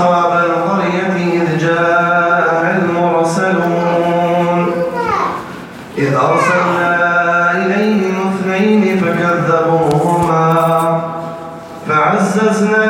أصحاب القرية إذ جاء المرسلون. إذ أرسلنا إليهم اثنين فكذبوهما. فعززنا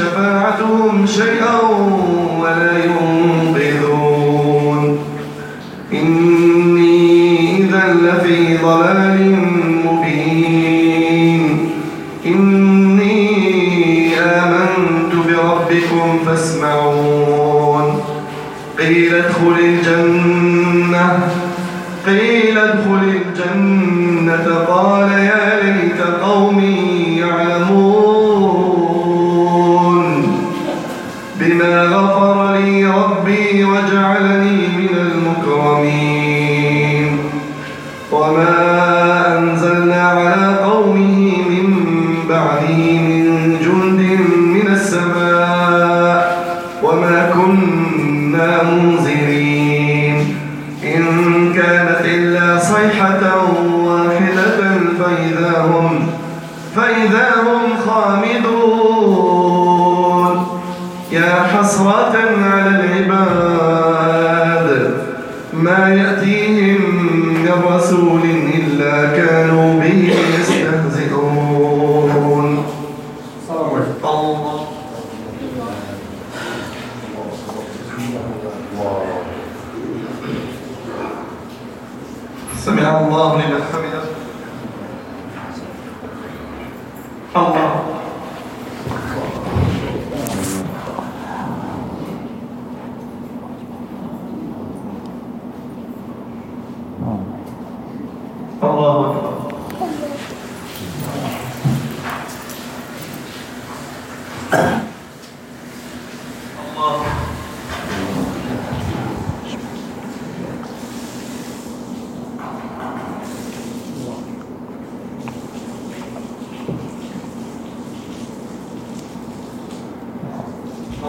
شفاعتهم شيئا ولا ينقذون. إني إذا لفي ضلال مبين. إني آمنت بربكم فاسمعون. قيل ادخل الجنة. قيل بعده الله الله أكبر الله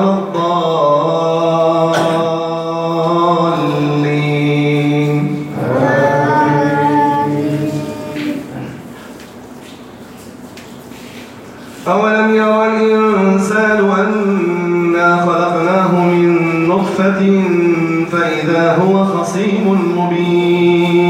الضالين. أولم يرى الإنسان أنا خلقناه من نطفة فإذا هو خصيم مبين.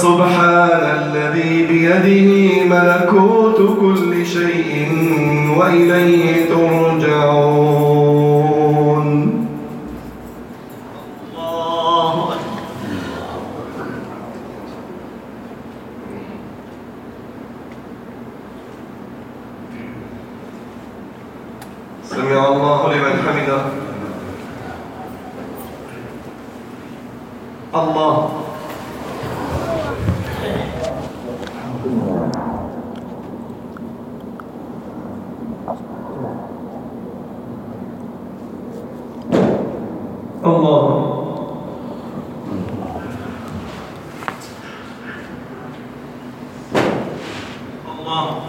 فسبحان الذي بيده ملكوت كل شيء وإليه ترجعون. الله سمع الله لمن حمده. الله. الله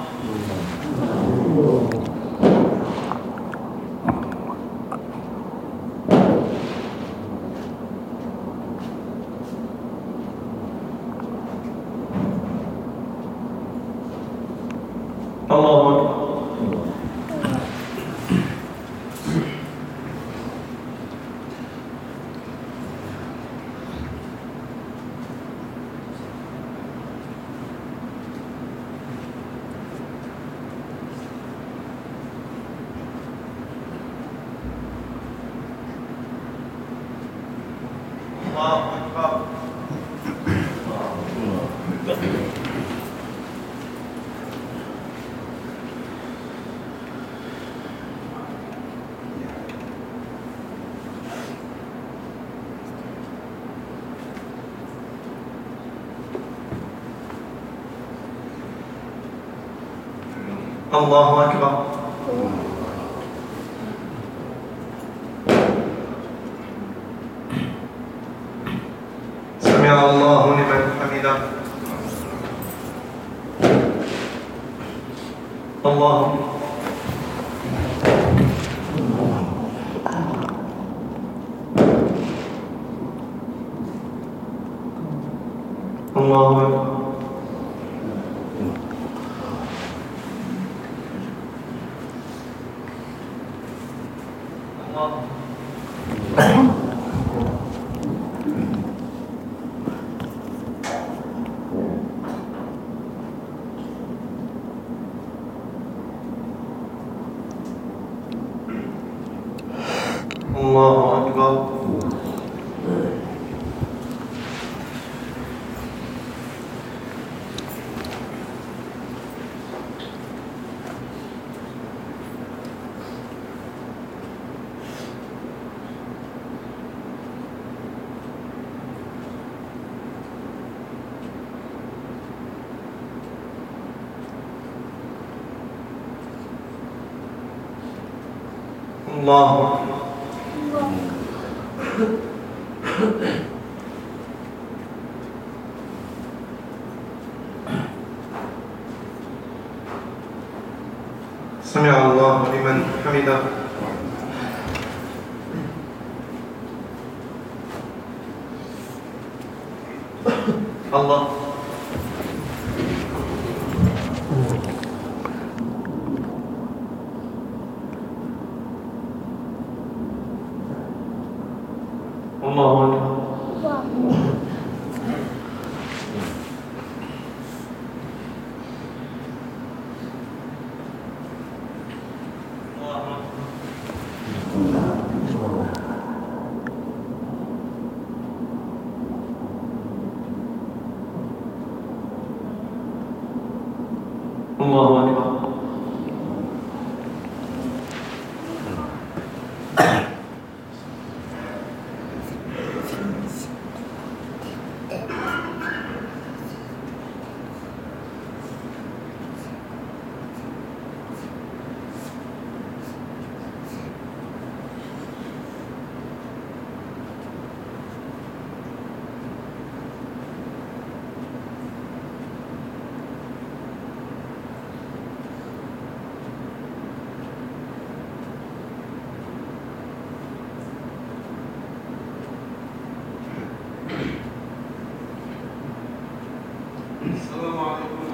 الله أكبر الله أكبر الله أكبر. سمع الله لمن حمده. الله. الله أكبر الله الله أكبر الله أكبر سمع الله لمن حمده. الله الله أكبر الله أكبر الله أكبر السلام 十个方